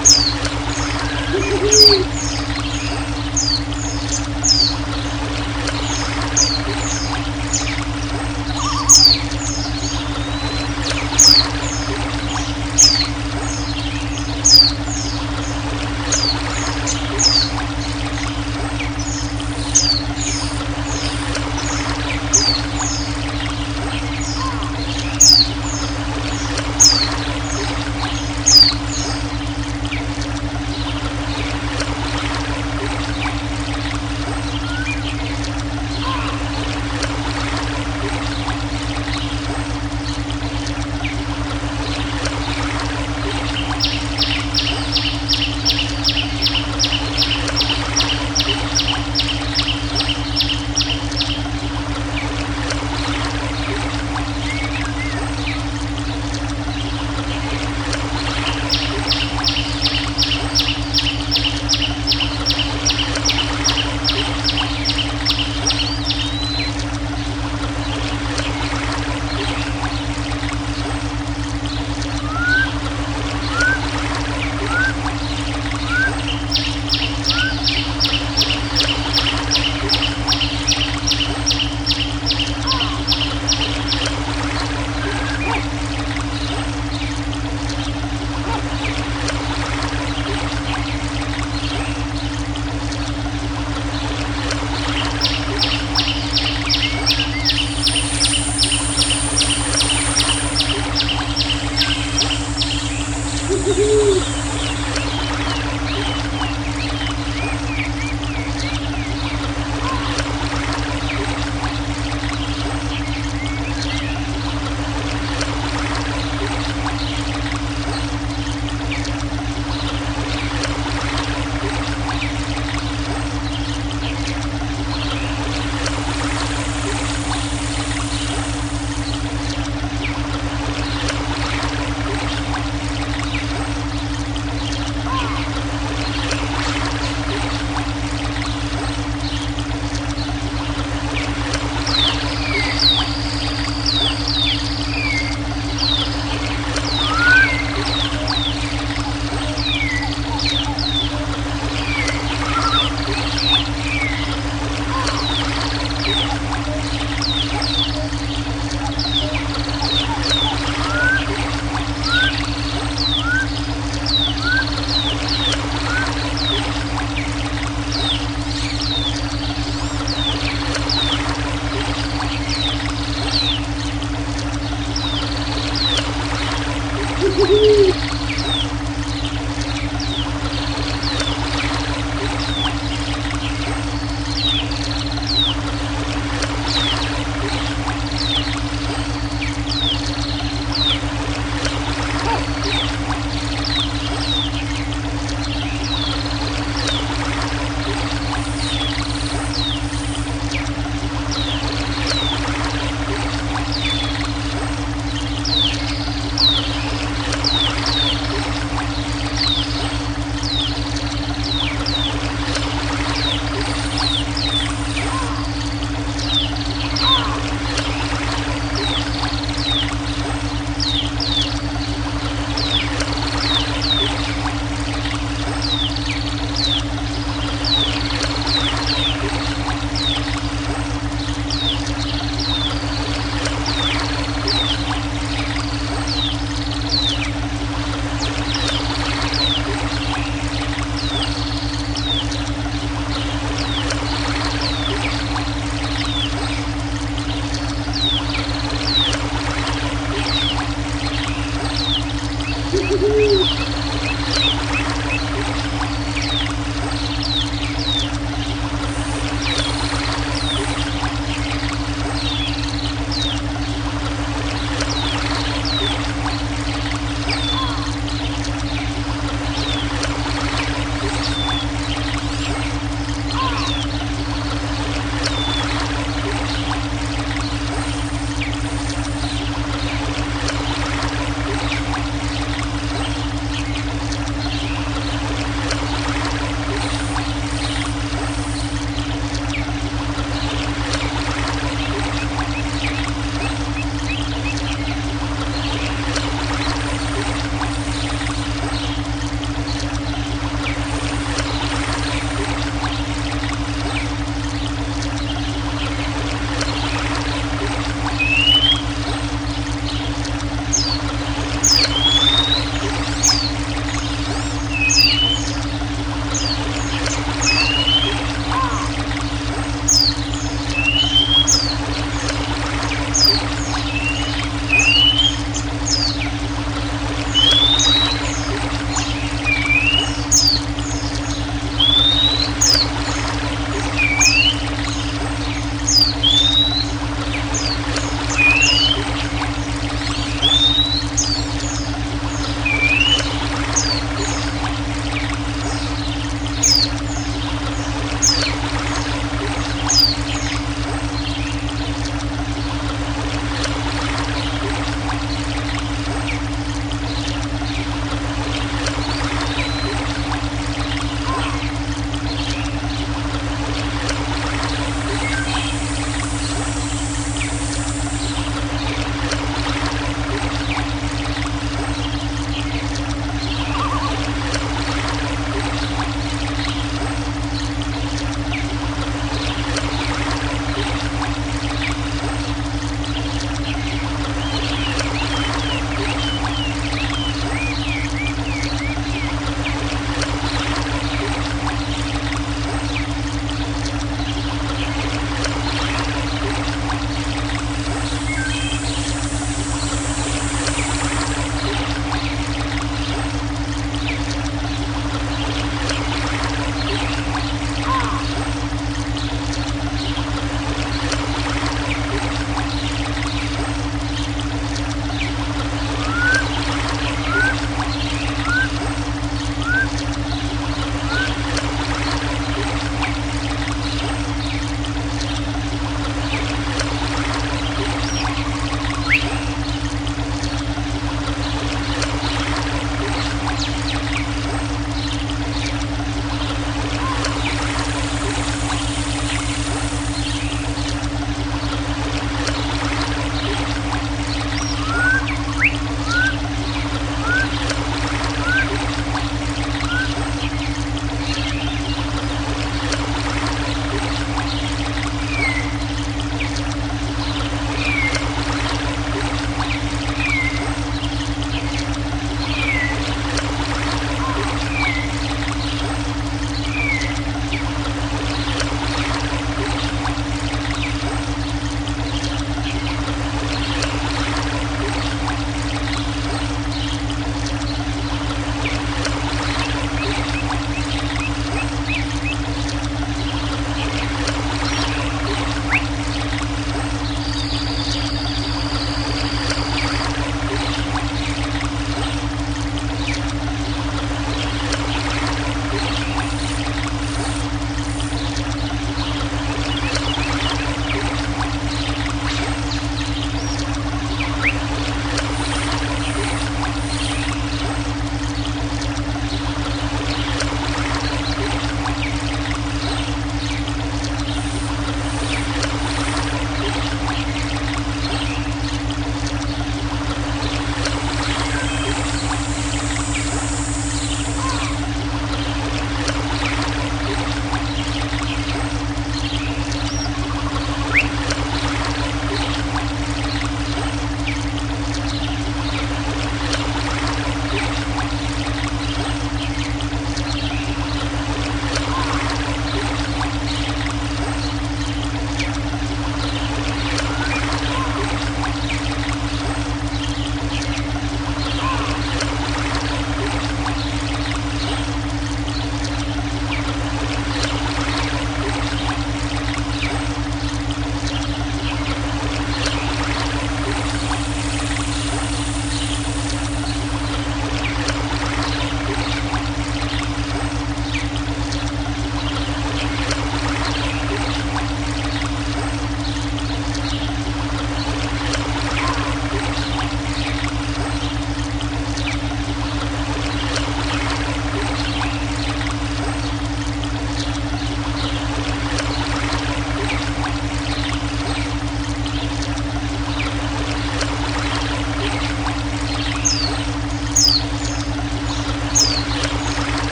Uhul. Woohoo!